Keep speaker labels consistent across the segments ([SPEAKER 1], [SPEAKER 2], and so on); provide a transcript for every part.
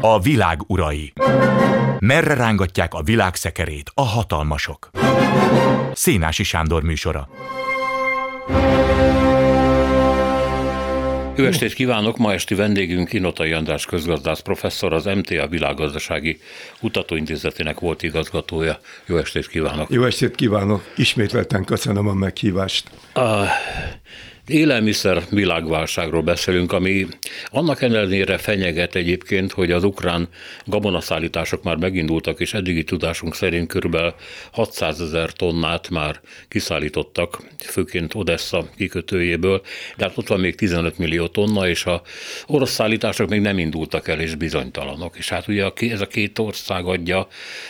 [SPEAKER 1] A világ urai. Merre rángatják a világ szekerét a hatalmasok? Szénási Sándor műsora.
[SPEAKER 2] Jó estét kívánok! Ma esti vendégünk Inotai András közgazdász professzor, az MTA Világgazdasági Kutatóintézetének volt igazgatója. Jó estét kívánok!
[SPEAKER 3] Jó estét kívánok! Ismételten köszönöm a meghívást.
[SPEAKER 2] A élelmiszer világválságról beszélünk, ami annak ellenére fenyeget egyébként, hogy az ukrán gabonaszállítások már megindultak, és eddigi tudásunk szerint kb. 600 ezer tonnát már kiszállítottak, főként Odessa kikötőjéből, de hát ott van még 15 millió tonna, és a orosz szállítások még nem indultak el, és bizonytalanok. És hát ugye ez a két ország adja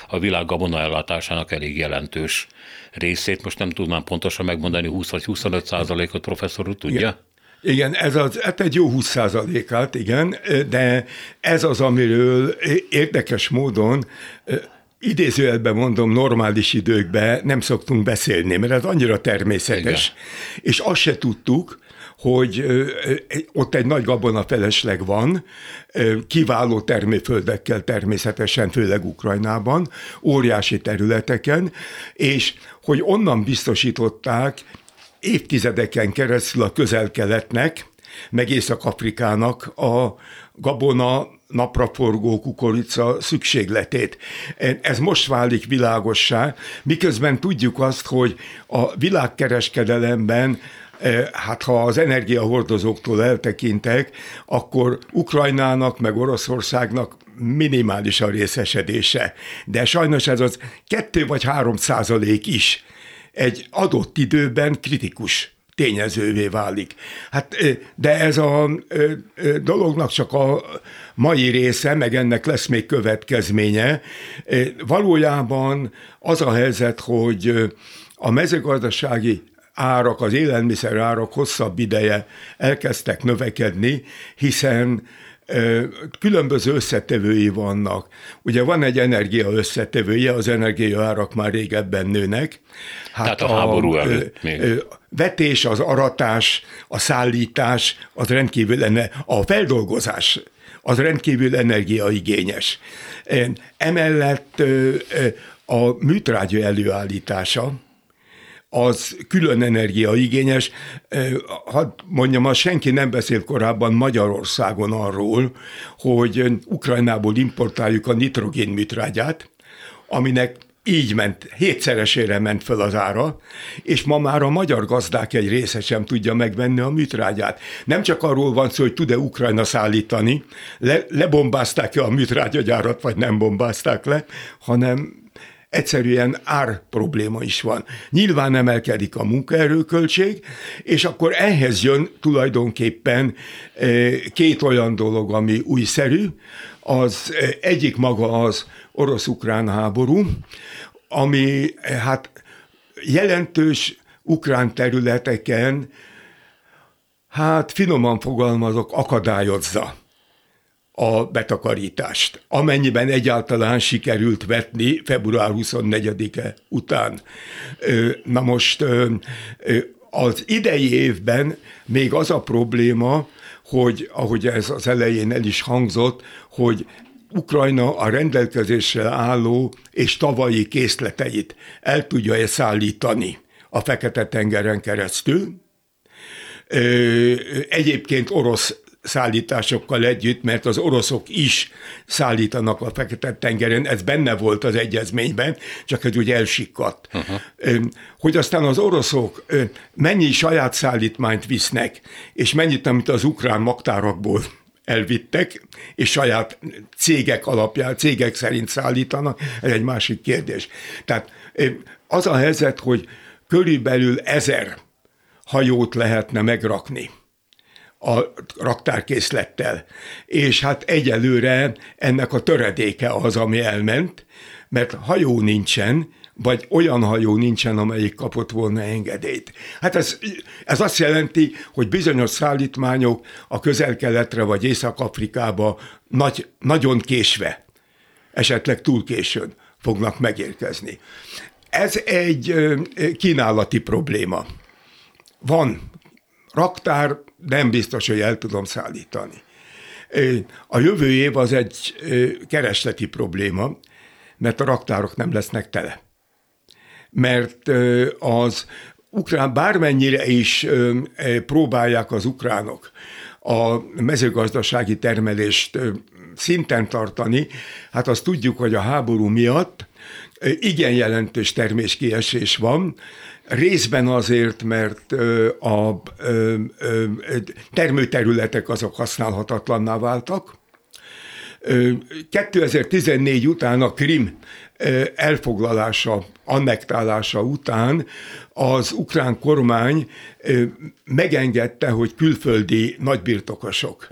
[SPEAKER 2] a világ gabonaellátásának elég jelentős részét, most nem tudnám pontosan megmondani, 20 vagy 25 százalékot professzor úr tudja?
[SPEAKER 3] Igen. Igen, ez az, hát egy jó 20 százalékát, igen, de ez az, amiről érdekes módon idézőjelben mondom, normális időkben nem szoktunk beszélni, mert ez annyira természetes, Igen. és azt se tudtuk, hogy ott egy nagy gabonafelesleg van, kiváló termőföldekkel természetesen, főleg Ukrajnában, óriási területeken, és hogy onnan biztosították évtizedeken keresztül a közel-keletnek, meg Észak-Afrikának a gabona, napraforgó kukorica szükségletét. Ez most válik világossá, miközben tudjuk azt, hogy a világkereskedelemben hát ha az energiahordozóktól eltekintek, akkor Ukrajnának meg Oroszországnak minimális a részesedése. De sajnos ez az kettő vagy három százalék is egy adott időben kritikus tényezővé válik. Hát, e, de ez a e, dolognak csak a mai része, meg ennek lesz még következménye. Valójában az a helyzet, hogy a mezőgazdasági árak, az élelmiszer árak hosszabb ideje elkezdtek növekedni, hiszen különböző összetevői vannak. Ugye van egy energia összetevője, az energiaárak már régebben nőnek.
[SPEAKER 2] Hát Tehát a, a háború előtt még.
[SPEAKER 3] Vetés, az aratás, a szállítás, az rendkívül enne, a feldolgozás az rendkívül energiaigényes. Emellett a műtrágya előállítása, az külön energiaigényes. Hadd mondjam, azt senki nem beszélt korábban Magyarországon arról, hogy Ukrajnából importáljuk a nitrogénműtrágyát, aminek így ment, hétszeresére ment fel az ára, és ma már a magyar gazdák egy része sem tudja megvenni a műtrágyát. Nem csak arról van szó, hogy tud-e Ukrajna szállítani, le, lebombázták-e a műtrágyagyárat, vagy nem bombázták le, hanem egyszerűen ár probléma is van. Nyilván emelkedik a munkaerőköltség, és akkor ehhez jön tulajdonképpen eh, két olyan dolog, ami újszerű. Az eh, egyik maga az orosz-ukrán háború, ami eh, hát jelentős ukrán területeken, hát finoman fogalmazok, akadályozza a betakarítást, amennyiben egyáltalán sikerült vetni február 24-e után. Na most az idei évben még az a probléma, hogy ahogy ez az elején el is hangzott, hogy Ukrajna a rendelkezésre álló és tavalyi készleteit el tudja-e szállítani a Fekete-tengeren keresztül. Egyébként orosz szállításokkal együtt, mert az oroszok is szállítanak a Fekete-tengeren, ez benne volt az egyezményben, csak ez ugye elsikkadt. Uh-huh. Hogy aztán az oroszok mennyi saját szállítmányt visznek, és mennyit, amit az ukrán magtárakból elvittek, és saját cégek alapján, cégek szerint szállítanak, ez egy másik kérdés. Tehát az a helyzet, hogy körülbelül ezer hajót lehetne megrakni a raktárkészlettel. És hát egyelőre ennek a töredéke az, ami elment, mert hajó nincsen, vagy olyan hajó nincsen, amelyik kapott volna engedélyt. Hát ez, ez azt jelenti, hogy bizonyos szállítmányok a közel-keletre vagy Észak-Afrikába nagy, nagyon késve, esetleg túl későn fognak megérkezni. Ez egy kínálati probléma. Van raktár nem biztos, hogy el tudom szállítani. A jövő év az egy keresleti probléma, mert a raktárok nem lesznek tele. Mert az ukrán bármennyire is próbálják az ukránok a mezőgazdasági termelést szinten tartani, hát azt tudjuk, hogy a háború miatt igen jelentős terméskiesés van, részben azért, mert a termőterületek azok használhatatlanná váltak. 2014 után a Krim elfoglalása, annektálása után az ukrán kormány megengedte, hogy külföldi nagybirtokosok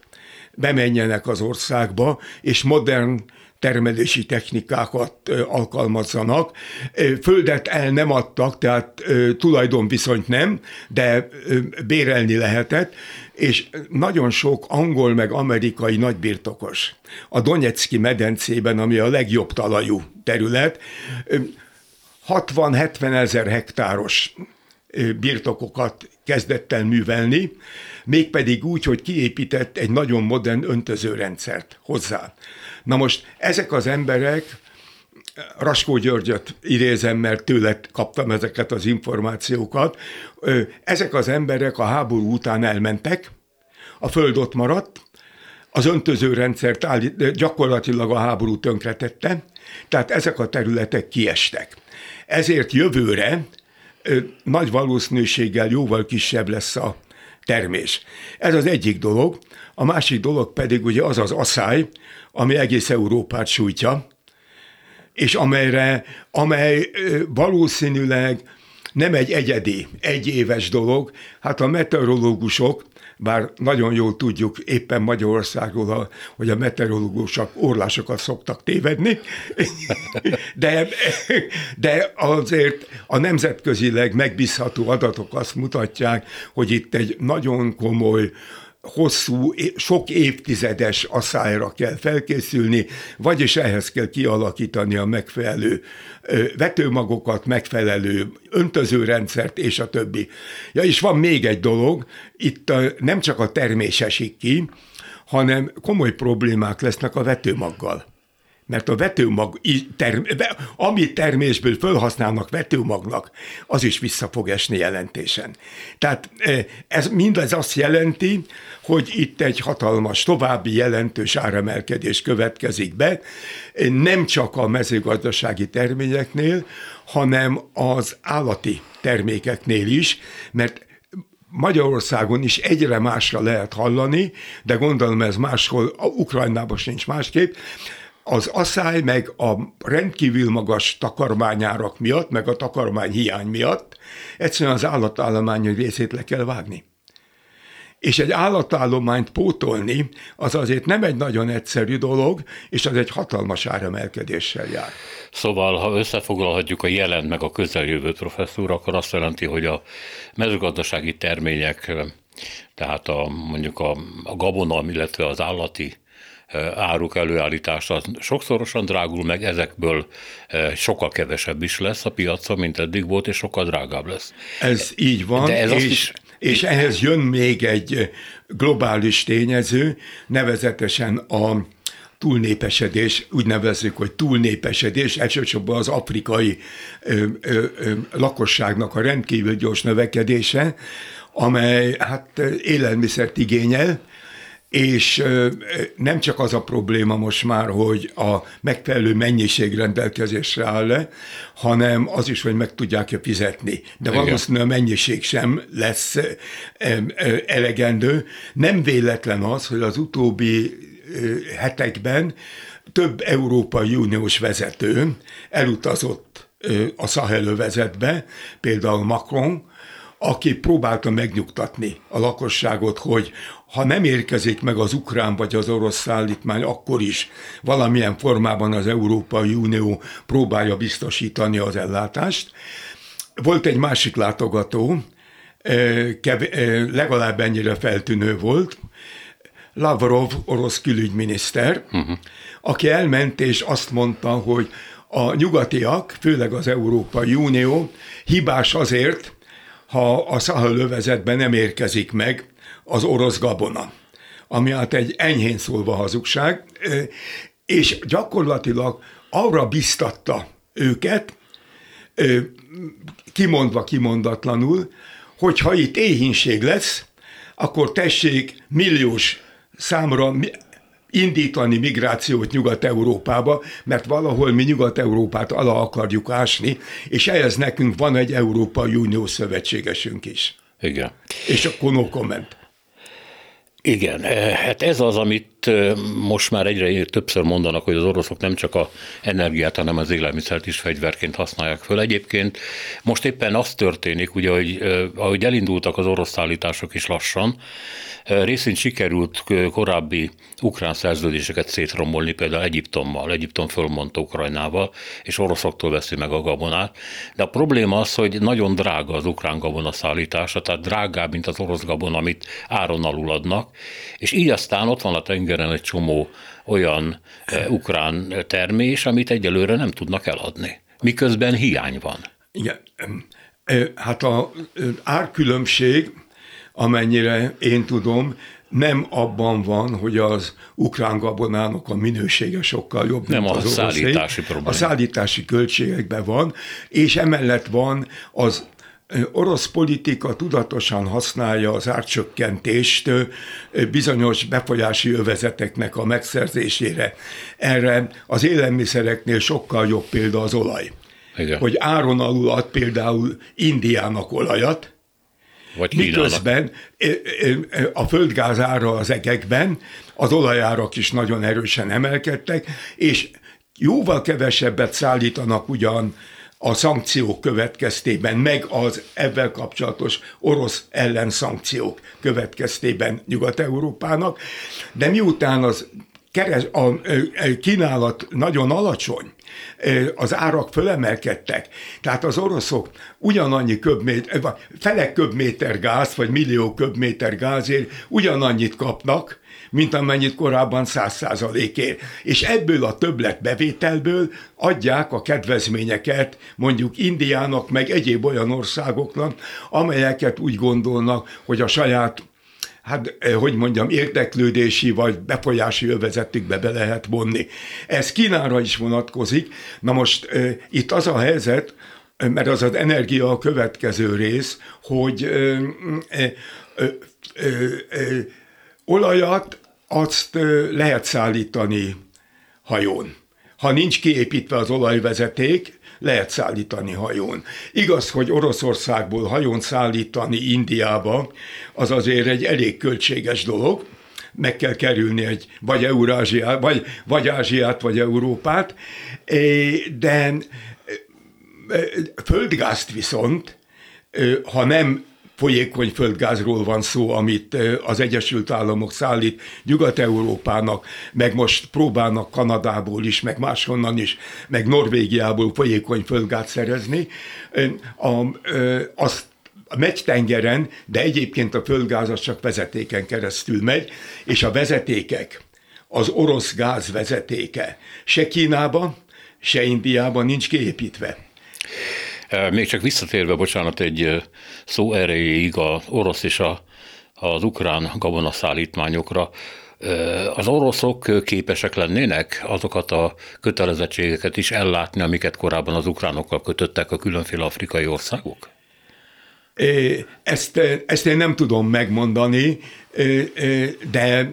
[SPEAKER 3] bemenjenek az országba, és modern termelési technikákat alkalmazzanak. Földet el nem adtak, tehát tulajdonviszonyt nem, de bérelni lehetett, és nagyon sok angol meg amerikai nagybirtokos a Donetszki medencében, ami a legjobb talajú terület, 60-70 ezer hektáros birtokokat kezdett el művelni, mégpedig úgy, hogy kiépített egy nagyon modern öntözőrendszert hozzá. Na most ezek az emberek, Raskó Györgyöt idézem, mert tőle kaptam ezeket az információkat, ezek az emberek a háború után elmentek, a föld ott maradt, az öntözőrendszert állít, gyakorlatilag a háború tönkretette, tehát ezek a területek kiestek. Ezért jövőre nagy valószínűséggel jóval kisebb lesz a termés. Ez az egyik dolog. A másik dolog pedig ugye az az asszály, ami egész Európát sújtja, és amelyre, amely valószínűleg nem egy egyedi, egyéves dolog. Hát a meteorológusok bár nagyon jól tudjuk éppen Magyarországról, hogy a meteorológusok orlásokat szoktak tévedni, de, de azért a nemzetközileg megbízható adatok azt mutatják, hogy itt egy nagyon komoly hosszú, sok évtizedes asszályra kell felkészülni, vagyis ehhez kell kialakítani a megfelelő vetőmagokat, megfelelő öntözőrendszert, és a többi. Ja, és van még egy dolog, itt nem csak a termés esik ki, hanem komoly problémák lesznek a vetőmaggal mert a vetőmag, ami termésből felhasználnak vetőmagnak, az is vissza fog esni jelentésen. Tehát e, ez mindez azt jelenti, hogy itt egy hatalmas, további jelentős áremelkedés következik be, nem csak a mezőgazdasági terményeknél, hanem az állati termékeknél is, mert Magyarországon is egyre másra lehet hallani, de gondolom ez máshol, a Ukrajnában sincs másképp, az asszály meg a rendkívül magas takarmányárak miatt, meg a takarmány hiány miatt egyszerűen az állatállomány részét le kell vágni. És egy állatállományt pótolni, az azért nem egy nagyon egyszerű dolog, és az egy hatalmas áremelkedéssel jár.
[SPEAKER 2] Szóval, ha összefoglalhatjuk a jelent meg a közeljövőt, professzor, akkor azt jelenti, hogy a mezőgazdasági termények, tehát a, mondjuk a, a gabona, illetve az állati áruk előállítása sokszorosan drágul meg, ezekből sokkal kevesebb is lesz a piacon, mint eddig volt, és sokkal drágább lesz.
[SPEAKER 3] Ez így van, De ez és, is... és ehhez jön még egy globális tényező, nevezetesen a túlnépesedés, úgy nevezzük, hogy túlnépesedés, elsősorban az afrikai ö, ö, ö, lakosságnak a rendkívül gyors növekedése, amely hát élelmiszert igényel, és nem csak az a probléma most már, hogy a megfelelő mennyiség rendelkezésre áll le, hanem az is, hogy meg tudják-e fizetni. De Igen. valószínűleg a mennyiség sem lesz elegendő. Nem véletlen az, hogy az utóbbi hetekben több Európai Uniós vezető elutazott a Szahelövezetbe, például Macron, aki próbálta megnyugtatni a lakosságot, hogy ha nem érkezik meg az ukrán vagy az orosz szállítmány, akkor is valamilyen formában az Európai Unió próbálja biztosítani az ellátást. Volt egy másik látogató, legalább ennyire feltűnő volt, Lavrov orosz külügyminiszter, uh-huh. aki elment és azt mondta, hogy a nyugatiak, főleg az Európai Unió hibás azért, ha a Szahel övezetben nem érkezik meg az orosz gabona, ami hát egy enyhén szólva hazugság, és gyakorlatilag arra biztatta őket, kimondva kimondatlanul, hogy ha itt éhínség lesz, akkor tessék milliós számra indítani migrációt Nyugat-Európába, mert valahol mi Nyugat-Európát alá akarjuk ásni, és ehhez nekünk van egy Európai Unió szövetségesünk is.
[SPEAKER 2] Igen.
[SPEAKER 3] És akkor no comment.
[SPEAKER 2] Igen, eh, hát ez az, amit eh, most már egyre többször mondanak, hogy az oroszok nem csak a energiát, hanem az élelmiszert is fegyverként használják föl. Egyébként most éppen az történik, ugye, hogy ahogy elindultak az orosz szállítások is lassan, Részint sikerült korábbi ukrán szerződéseket szétrombolni, például Egyiptommal, Egyiptom fölmondta Ukrajnával, és oroszoktól veszi meg a gabonát. De a probléma az, hogy nagyon drága az ukrán gabona szállítása, tehát drágább, mint az orosz gabona, amit áron alul adnak, és így aztán ott van a tengeren egy csomó olyan ukrán termés, amit egyelőre nem tudnak eladni, miközben hiány van.
[SPEAKER 3] Igen. Hát az árkülönbség amennyire én tudom, nem abban van, hogy az ukrán gabonának a minősége sokkal jobb,
[SPEAKER 2] nem
[SPEAKER 3] mint
[SPEAKER 2] az
[SPEAKER 3] a
[SPEAKER 2] szállítási probléma.
[SPEAKER 3] A szállítási költségekben van, és emellett van az orosz politika tudatosan használja az árcsökkentést bizonyos befolyási övezeteknek a megszerzésére. Erre az élelmiszereknél sokkal jobb példa az olaj. Igen. Hogy áron alul ad például Indiának olajat, vagy Miközben a földgáz ára az egekben, az olajárak is nagyon erősen emelkedtek, és jóval kevesebbet szállítanak ugyan a szankciók következtében, meg az ebben kapcsolatos orosz ellenszankciók következtében Nyugat-Európának, de miután az keres, a, a kínálat nagyon alacsony, az árak fölemelkedtek. Tehát az oroszok ugyanannyi köbméter, felek köbméter gáz, vagy millió köbméter gázért ugyanannyit kapnak, mint amennyit korábban száz százalékért. És ebből a többlet bevételből adják a kedvezményeket mondjuk Indiának, meg egyéb olyan országoknak, amelyeket úgy gondolnak, hogy a saját hát eh, hogy mondjam, érdeklődési vagy befolyási övezetükbe be lehet vonni. Ez Kínára is vonatkozik. Na most e, itt az a helyzet, eh, mert az az energia a következő rész, hogy e, e, e, olajat azt lehet szállítani hajón. Ha nincs kiépítve az olajvezeték, lehet szállítani hajón. Igaz, hogy Oroszországból hajón szállítani Indiába, az azért egy elég költséges dolog, meg kell kerülni egy vagy Eurázsiát, vagy, vagy Ázsiát, vagy Európát, de földgázt viszont, ha nem folyékony földgázról van szó, amit az Egyesült Államok szállít Nyugat-Európának, meg most próbálnak Kanadából is, meg máshonnan is, meg Norvégiából folyékony földgáz szerezni, a, azt megy tengeren, de egyébként a földgáz az csak vezetéken keresztül megy, és a vezetékek, az orosz gáz vezetéke se Kínába, se Indiában nincs kiépítve.
[SPEAKER 2] Még csak visszatérve, bocsánat, egy szó erejéig az orosz és a, az ukrán gabonaszállítmányokra, az oroszok képesek lennének azokat a kötelezettségeket is ellátni, amiket korábban az ukránokkal kötöttek a különféle afrikai országok?
[SPEAKER 3] Ezt, ezt én nem tudom megmondani, de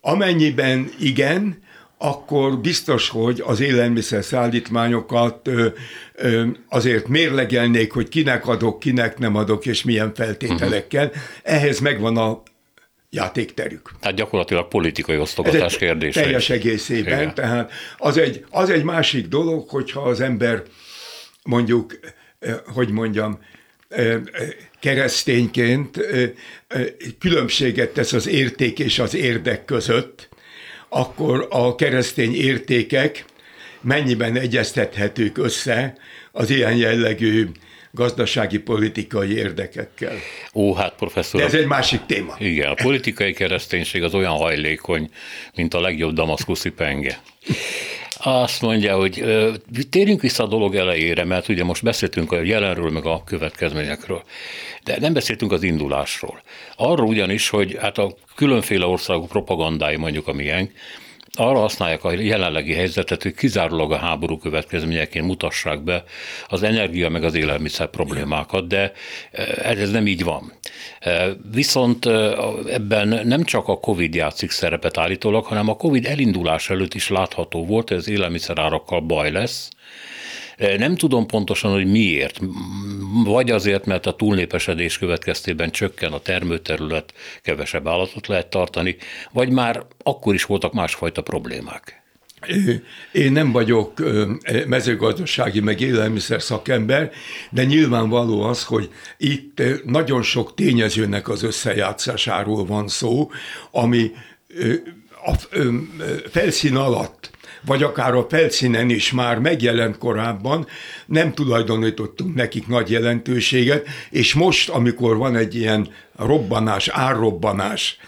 [SPEAKER 3] amennyiben igen, akkor biztos, hogy az élelmiszer szállítmányokat ö, ö, azért mérlegelnék, hogy kinek adok, kinek nem adok, és milyen feltételekkel. Uh-huh. Ehhez megvan a játékterük.
[SPEAKER 2] Tehát gyakorlatilag politikai osztogatás kérdése.
[SPEAKER 3] Teljes egészében. Igen. Tehát az egy, az egy másik dolog, hogyha az ember mondjuk, hogy mondjam, keresztényként különbséget tesz az érték és az érdek között, akkor a keresztény értékek mennyiben egyeztethetők össze az ilyen jellegű gazdasági politikai érdekekkel.
[SPEAKER 2] Ó, hát professzor.
[SPEAKER 3] De ez egy másik téma.
[SPEAKER 2] Igen, a politikai kereszténység az olyan hajlékony, mint a legjobb damaszkuszi penge. Azt mondja, hogy térjünk vissza a dolog elejére, mert ugye most beszéltünk a jelenről, meg a következményekről, de nem beszéltünk az indulásról. Arról ugyanis, hogy hát a különféle országok propagandái, mondjuk a miénk, arra használják a jelenlegi helyzetet, hogy kizárólag a háború következményeként mutassák be az energia meg az élelmiszer problémákat, de eh, ez nem így van. Eh, viszont eh, ebben nem csak a Covid játszik szerepet állítólag, hanem a Covid elindulás előtt is látható volt, hogy az élelmiszerárakkal baj lesz, nem tudom pontosan, hogy miért. Vagy azért, mert a túlnépesedés következtében csökken a termőterület, kevesebb állatot lehet tartani, vagy már akkor is voltak másfajta problémák.
[SPEAKER 3] Én nem vagyok mezőgazdasági meg élelmiszer szakember, de nyilvánvaló az, hogy itt nagyon sok tényezőnek az összejátszásáról van szó, ami a felszín alatt vagy akár a felszínen is már megjelent korábban, nem tulajdonítottunk nekik nagy jelentőséget, és most, amikor van egy ilyen robbanás, árrobbanás,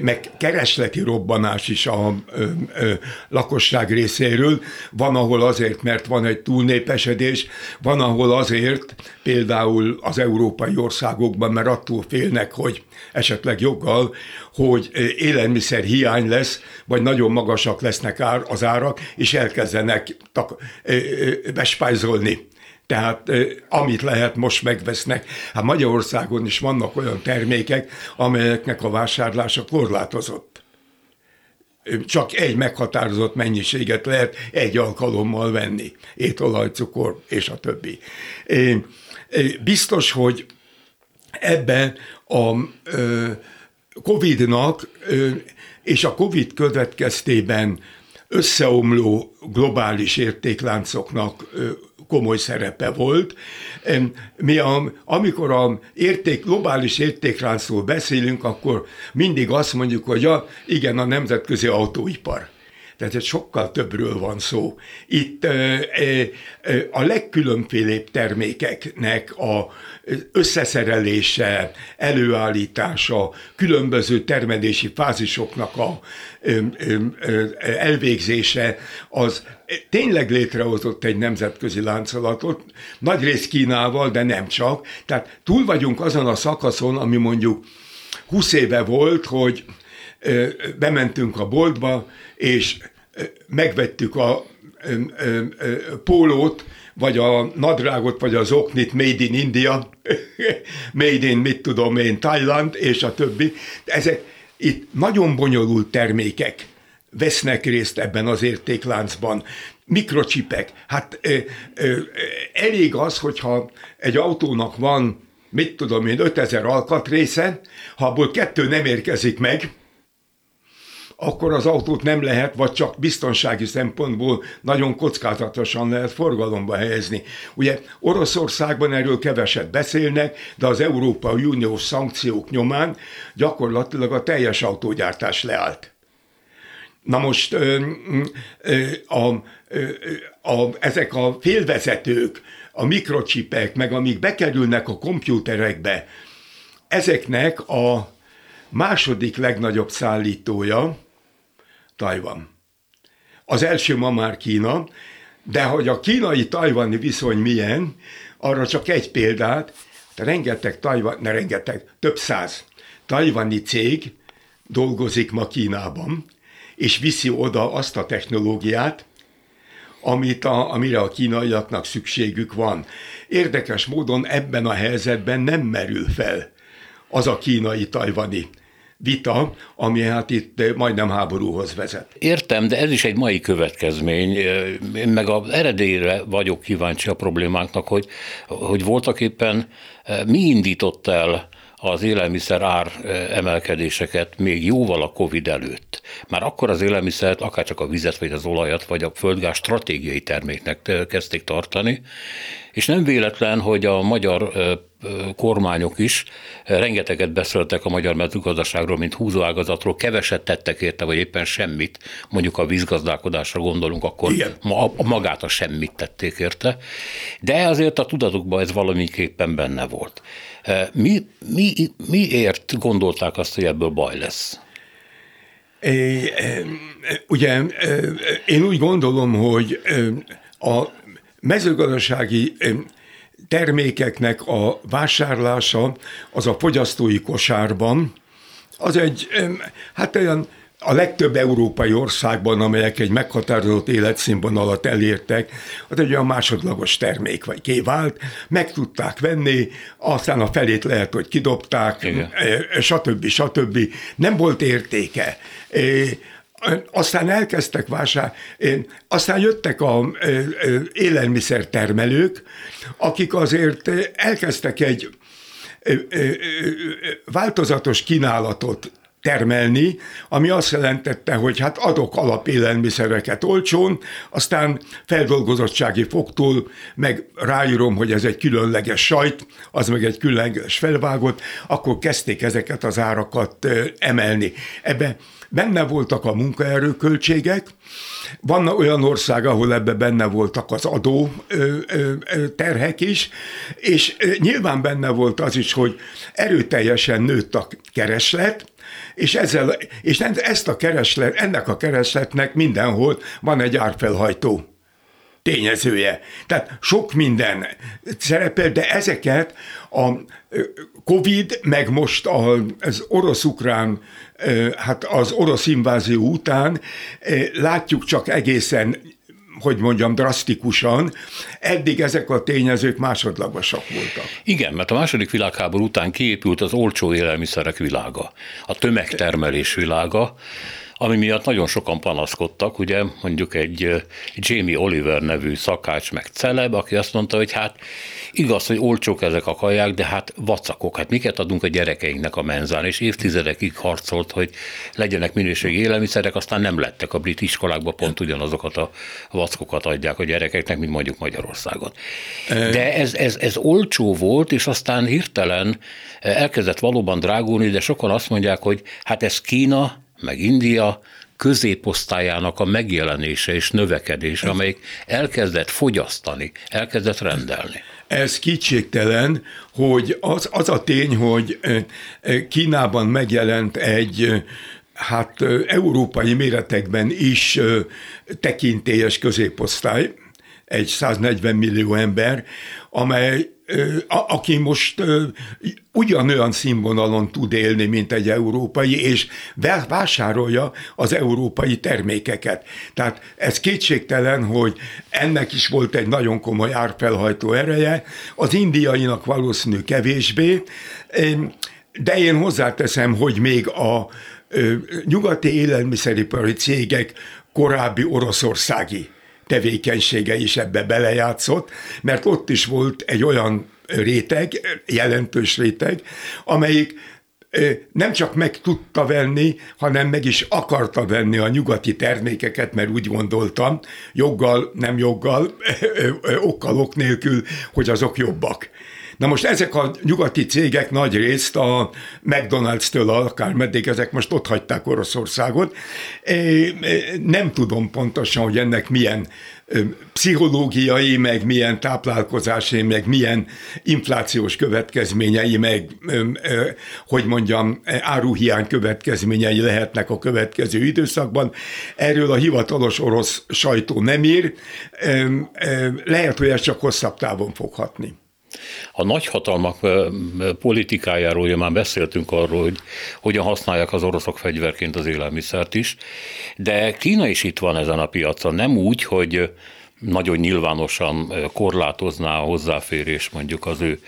[SPEAKER 3] meg keresleti robbanás is a ö, ö, lakosság részéről. Van, ahol azért, mert van egy túlnépesedés, van, ahol azért, például az európai országokban, mert attól félnek, hogy esetleg joggal, hogy élelmiszer hiány lesz, vagy nagyon magasak lesznek ár, az árak, és elkezdenek tak, bespájzolni tehát amit lehet, most megvesznek. Hát Magyarországon is vannak olyan termékek, amelyeknek a vásárlása korlátozott. Csak egy meghatározott mennyiséget lehet egy alkalommal venni. Étolaj, cukor és a többi. Biztos, hogy ebben a Covid-nak és a Covid következtében összeomló globális értékláncoknak komoly szerepe volt. Mi a, amikor a érték, globális értékláncról beszélünk, akkor mindig azt mondjuk, hogy ja, igen, a nemzetközi autóipar. Tehát ez sokkal többről van szó. Itt a legkülönfélébb termékeknek a összeszerelése, előállítása, különböző termelési fázisoknak a elvégzése, az tényleg létrehozott egy nemzetközi láncolatot, nagy rész Kínával, de nem csak. Tehát túl vagyunk azon a szakaszon, ami mondjuk 20 éve volt, hogy bementünk a boltba, és megvettük a pólót, vagy a nadrágot, vagy az oknit Made in India, Made in mit tudom én, Thailand, és a többi. Ezek itt nagyon bonyolult termékek vesznek részt ebben az értékláncban. Mikrocsipek. Hát ö, ö, elég az, hogyha egy autónak van mit tudom én, 5000 alkatrésze, ha abból kettő nem érkezik meg, akkor az autót nem lehet, vagy csak biztonsági szempontból nagyon kockázatosan lehet forgalomba helyezni. Ugye Oroszországban erről keveset beszélnek, de az Európai Uniós szankciók nyomán gyakorlatilag a teljes autógyártás leállt. Na most a, a, a, ezek a félvezetők, a mikrocsipek, meg amik bekerülnek a kompjúterekbe, ezeknek a második legnagyobb szállítója Tajvan. Az első ma már Kína, de hogy a kínai-tajvani viszony milyen, arra csak egy példát, rengeteg tajvan, ne rengeteg, több száz tajvani cég dolgozik ma Kínában, és viszi oda azt a technológiát, amit a, amire a kínaiaknak szükségük van. Érdekes módon ebben a helyzetben nem merül fel az a kínai-tajvani vita, ami hát itt majdnem háborúhoz vezet.
[SPEAKER 2] Értem, de ez is egy mai következmény. Én meg az eredélyre vagyok kíváncsi a problémánknak, hogy, hogy voltak éppen mi indított el az élelmiszer ár emelkedéseket még jóval a Covid előtt. Már akkor az élelmiszert, akár csak a vizet, vagy az olajat, vagy a földgáz stratégiai terméknek kezdték tartani, és nem véletlen, hogy a magyar kormányok is rengeteget beszéltek a magyar mezőgazdaságról, mint húzóágazatról, keveset tettek érte, vagy éppen semmit, mondjuk a vízgazdálkodásra gondolunk, akkor ma, magát a semmit tették érte, de azért a tudatukban ez valamiképpen benne volt. Mi, mi, miért gondolták azt, hogy ebből baj lesz?
[SPEAKER 3] Ugye én úgy gondolom, hogy a mezőgazdasági termékeknek a vásárlása az a fogyasztói kosárban, az egy, hát olyan a legtöbb európai országban, amelyek egy meghatározott életszínvonalat elértek, az egy olyan másodlagos termék vagy kivált, meg tudták venni, aztán a felét lehet, hogy kidobták, Igen. stb. stb. Nem volt értéke. Aztán elkezdtek vásárolni, aztán jöttek a élelmiszertermelők, akik azért elkezdtek egy változatos kínálatot termelni, ami azt jelentette, hogy hát adok alapélelmiszereket olcsón, aztán feldolgozottsági fogtól meg ráírom, hogy ez egy különleges sajt, az meg egy különleges felvágott, akkor kezdték ezeket az árakat emelni. Ebbe benne voltak a munkaerőköltségek, van olyan ország, ahol ebbe benne voltak az adó terhek is, és nyilván benne volt az is, hogy erőteljesen nőtt a kereslet, és, ezzel, és ezt a kereslet, ennek a keresletnek mindenhol van egy árfelhajtó tényezője. Tehát sok minden szerepel, de ezeket a Covid, meg most az orosz-ukrán, hát az orosz invázió után látjuk csak egészen hogy mondjam, drasztikusan. Eddig ezek a tényezők másodlagosak voltak.
[SPEAKER 2] Igen, mert a második világháború után kiépült az olcsó élelmiszerek világa, a tömegtermelés világa, ami miatt nagyon sokan panaszkodtak, ugye mondjuk egy Jamie Oliver nevű szakács meg celeb, aki azt mondta, hogy hát igaz, hogy olcsók ezek a kaják, de hát vacakok, hát miket adunk a gyerekeinknek a menzán, és évtizedekig harcolt, hogy legyenek minőségi élelmiszerek, aztán nem lettek a brit iskolákban, pont ugyanazokat a vackokat adják a gyerekeknek, mint mondjuk Magyarországon. De ez, ez, ez olcsó volt, és aztán hirtelen elkezdett valóban drágulni, de sokan azt mondják, hogy hát ez Kína, meg India középosztályának a megjelenése és növekedése, amelyik elkezdett fogyasztani, elkezdett rendelni.
[SPEAKER 3] Ez kétségtelen, hogy az, az a tény, hogy Kínában megjelent egy hát európai méretekben is tekintélyes középosztály, egy 140 millió ember, amely aki most ugyanolyan színvonalon tud élni, mint egy európai, és vásárolja az európai termékeket. Tehát ez kétségtelen, hogy ennek is volt egy nagyon komoly árfelhajtó ereje, az indiainak valószínű kevésbé, de én hozzáteszem, hogy még a nyugati élelmiszeripari cégek korábbi oroszországi tevékenysége is ebbe belejátszott, mert ott is volt egy olyan réteg, jelentős réteg, amelyik nem csak meg tudta venni, hanem meg is akarta venni a nyugati termékeket, mert úgy gondoltam, joggal, nem joggal, okkal, ok nélkül, hogy azok jobbak. Na most ezek a nyugati cégek nagy részt a McDonald's-től akár meddig ezek most ott hagyták Oroszországot. Nem tudom pontosan, hogy ennek milyen pszichológiai, meg milyen táplálkozási, meg milyen inflációs következményei, meg hogy mondjam, áruhiány következményei lehetnek a következő időszakban. Erről a hivatalos orosz sajtó nem ír, lehet, hogy ez csak hosszabb távon fog hatni.
[SPEAKER 2] A nagyhatalmak politikájáról ugye már beszéltünk arról, hogy hogyan használják az oroszok fegyverként az élelmiszert is, de Kína is itt van ezen a piacon, nem úgy, hogy nagyon nyilvánosan korlátozná a hozzáférés mondjuk az ő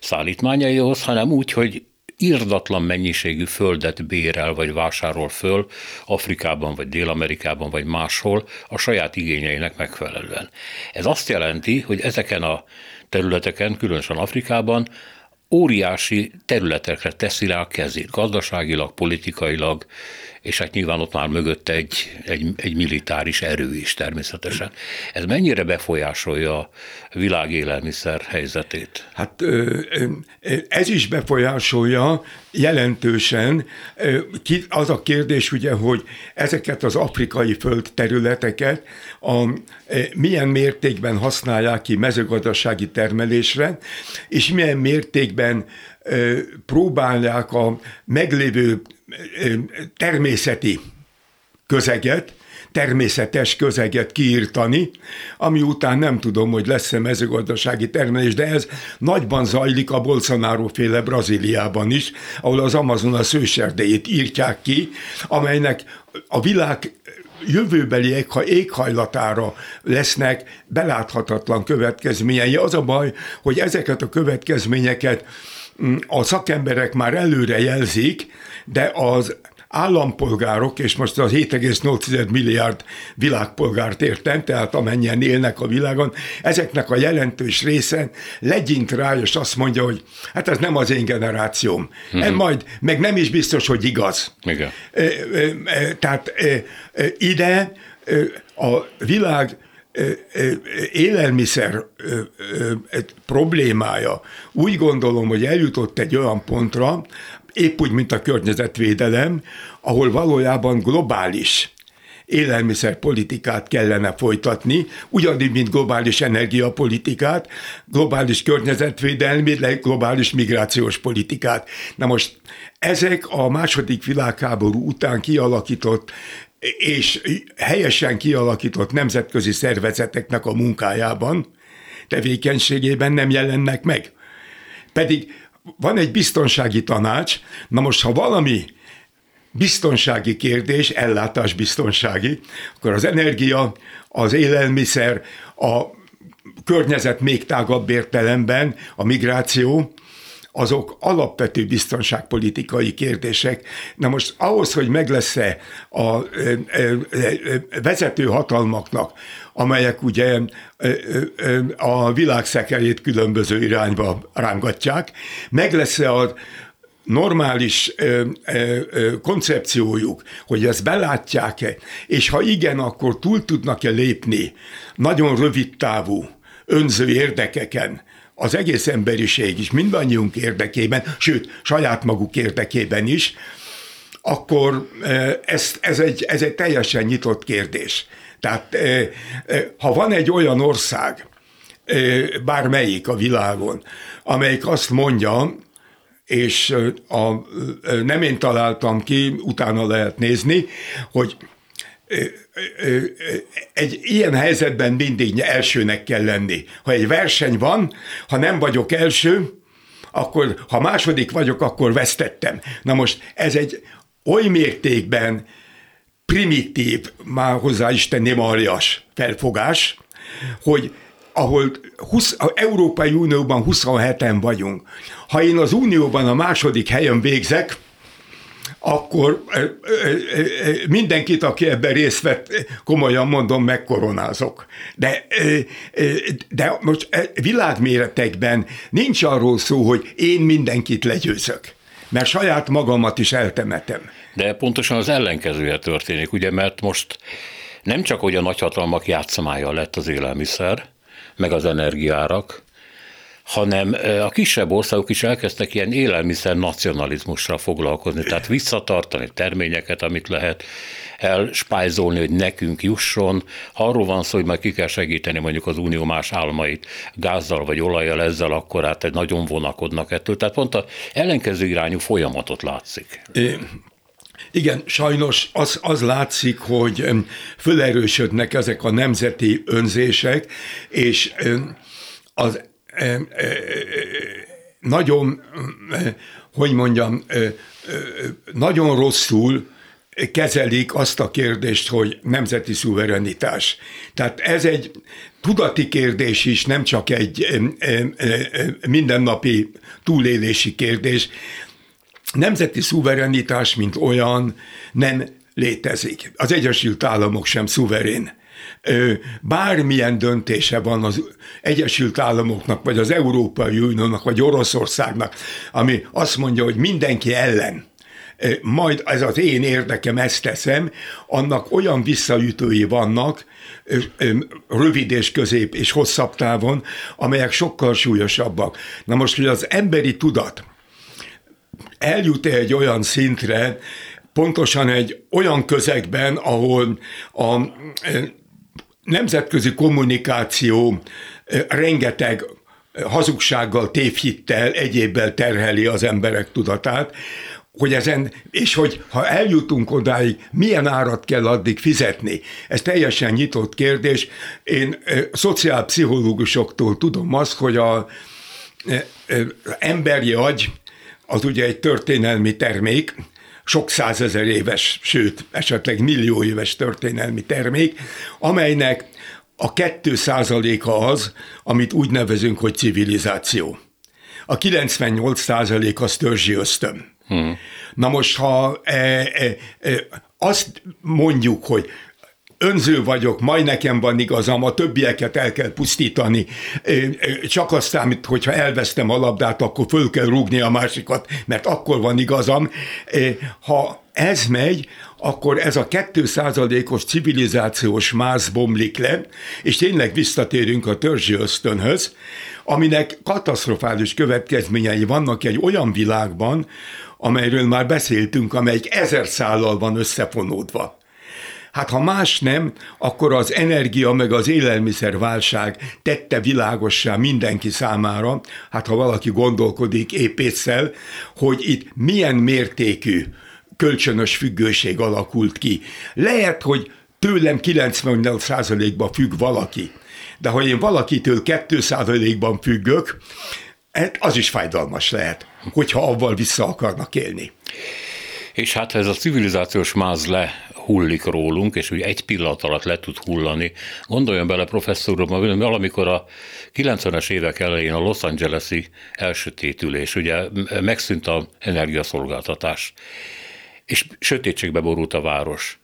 [SPEAKER 2] szállítmányaihoz, hanem úgy, hogy irdatlan mennyiségű földet bérel vagy vásárol föl Afrikában, vagy Dél-Amerikában, vagy máshol a saját igényeinek megfelelően. Ez azt jelenti, hogy ezeken a területeken, különösen Afrikában, óriási területekre teszi rá a kezét, gazdaságilag, politikailag, és hát nyilván ott már mögött egy, egy, egy militáris erő is természetesen. Ez mennyire befolyásolja a világ élelmiszer helyzetét?
[SPEAKER 3] Hát ez is befolyásolja jelentősen. Az a kérdés ugye, hogy ezeket az afrikai földterületeket a, milyen mértékben használják ki mezőgazdasági termelésre, és milyen mértékben próbálják a meglévő természeti közeget, természetes közeget kiírtani, ami után nem tudom, hogy lesz-e mezőgazdasági termelés, de ez nagyban zajlik a Bolsonaro féle Brazíliában is, ahol az Amazon a szőserdejét írtják ki, amelynek a világ jövőbeli éghajlatára lesznek beláthatatlan következményei. Az a baj, hogy ezeket a következményeket mm, a szakemberek már előre jelzik, de az állampolgárok, és most az 7,8 milliárd világpolgárt értem, tehát amennyien élnek a világon, ezeknek a jelentős része legyint rá, és azt mondja, hogy hát ez nem az én generációm. Mm-hmm. Ez majd, meg nem is biztos, hogy igaz.
[SPEAKER 2] Igen.
[SPEAKER 3] Tehát ide a világ élelmiszer problémája úgy gondolom, hogy eljutott egy olyan pontra, épp úgy, mint a környezetvédelem, ahol valójában globális élelmiszerpolitikát kellene folytatni, ugyanúgy, mint globális energiapolitikát, globális környezetvédelmi, globális migrációs politikát. Na most ezek a második világháború után kialakított és helyesen kialakított nemzetközi szervezeteknek a munkájában, tevékenységében nem jelennek meg. Pedig van egy biztonsági tanács, na most ha valami biztonsági kérdés, ellátás biztonsági, akkor az energia, az élelmiszer, a környezet még tágabb értelemben, a migráció, azok alapvető biztonságpolitikai kérdések. Na most ahhoz, hogy meg lesz-e a vezető hatalmaknak, amelyek ugye a világszekerét különböző irányba rángatják, meg lesz-e a normális ö, ö, ö, koncepciójuk, hogy ezt belátják-e, és ha igen, akkor túl tudnak-e lépni nagyon rövid távú önző érdekeken, az egész emberiség is, mindannyiunk érdekében, sőt, saját maguk érdekében is, akkor ez, ez, egy, ez egy teljesen nyitott kérdés. Tehát ha van egy olyan ország, bármelyik a világon, amelyik azt mondja, és a, nem én találtam ki, utána lehet nézni, hogy egy ilyen helyzetben mindig elsőnek kell lenni. Ha egy verseny van, ha nem vagyok első, akkor ha második vagyok, akkor vesztettem. Na most ez egy oly mértékben primitív, már hozzá is tenném aljas felfogás, hogy ahol 20, a Európai Unióban 27-en vagyunk. Ha én az Unióban a második helyen végzek, akkor mindenkit, aki ebben részt vett, komolyan mondom, megkoronázok. De, de most világméretekben nincs arról szó, hogy én mindenkit legyőzök, mert saját magamat is eltemetem.
[SPEAKER 2] De pontosan az ellenkezője történik, ugye, mert most nem csak, hogy a nagyhatalmak játszamája lett az élelmiszer, meg az energiárak, hanem a kisebb országok is elkezdtek ilyen élelmiszer nacionalizmussal foglalkozni, tehát visszatartani terményeket, amit lehet elspájzolni, hogy nekünk jusson. Ha arról van szó, hogy majd ki kell segíteni mondjuk az unió más államait gázzal vagy olajjal ezzel, akkor hát egy nagyon vonakodnak ettől. Tehát pont a ellenkező irányú folyamatot látszik.
[SPEAKER 3] É. Igen, sajnos az, az látszik, hogy fölerősödnek ezek a nemzeti önzések, és az nagyon, hogy mondjam, nagyon rosszul kezelik azt a kérdést, hogy nemzeti szuverenitás. Tehát ez egy tudati kérdés is, nem csak egy mindennapi túlélési kérdés. Nemzeti szuverenitás, mint olyan, nem létezik. Az Egyesült Államok sem szuverén bármilyen döntése van az Egyesült Államoknak, vagy az Európai Uniónak, vagy Oroszországnak, ami azt mondja, hogy mindenki ellen, majd ez az én érdekem, ezt teszem, annak olyan visszaütői vannak, rövid és közép és hosszabb távon, amelyek sokkal súlyosabbak. Na most, hogy az emberi tudat eljut egy olyan szintre, pontosan egy olyan közegben, ahol a nemzetközi kommunikáció rengeteg hazugsággal, tévhittel, egyébbel terheli az emberek tudatát, hogy ezen, és hogy ha eljutunk odáig, milyen árat kell addig fizetni. Ez teljesen nyitott kérdés. Én szociálpszichológusoktól tudom azt, hogy a emberi agy az ugye egy történelmi termék, sok százezer éves, sőt, esetleg millió éves történelmi termék, amelynek a kettő százaléka az, amit úgy nevezünk, hogy civilizáció. A 98 százalék az törzsi ösztön. Hmm. Na most, ha e, e, e, azt mondjuk, hogy önző vagyok, majd nekem van igazam, a többieket el kell pusztítani, csak aztán, hogyha elvesztem a labdát, akkor föl kell rúgni a másikat, mert akkor van igazam. Ha ez megy, akkor ez a 2%-os civilizációs máz bomlik le, és tényleg visszatérünk a törzsi ösztönhöz, aminek katasztrofális következményei vannak egy olyan világban, amelyről már beszéltünk, amelyik ezer szállal van összefonódva. Hát ha más nem, akkor az energia meg az élelmiszer válság tette világossá mindenki számára, hát ha valaki gondolkodik épésszel, hogy itt milyen mértékű kölcsönös függőség alakult ki. Lehet, hogy tőlem 98%-ban függ valaki, de ha én valakitől 2%-ban függök, hát az is fájdalmas lehet, hogyha avval vissza akarnak élni.
[SPEAKER 2] És hát ez a civilizációs máz lehullik rólunk, és úgy egy pillanat alatt le tud hullani. Gondoljon bele, professzor úr, valamikor a 90-es évek elején a Los Angeles-i elsötétülés, ugye megszűnt a energiaszolgáltatás, és sötétségbe borult a város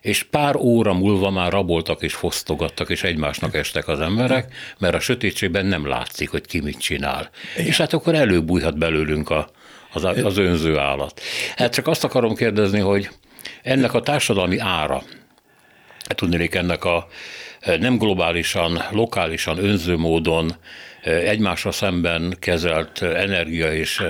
[SPEAKER 2] és pár óra múlva már raboltak és fosztogattak, és egymásnak estek az emberek, mert a sötétségben nem látszik, hogy ki mit csinál. Igen. És hát akkor előbújhat belőlünk a, az, az önző állat. Hát csak azt akarom kérdezni, hogy ennek a társadalmi ára, hát tudnék ennek a nem globálisan, lokálisan, önző módon egymásra szemben kezelt energia és,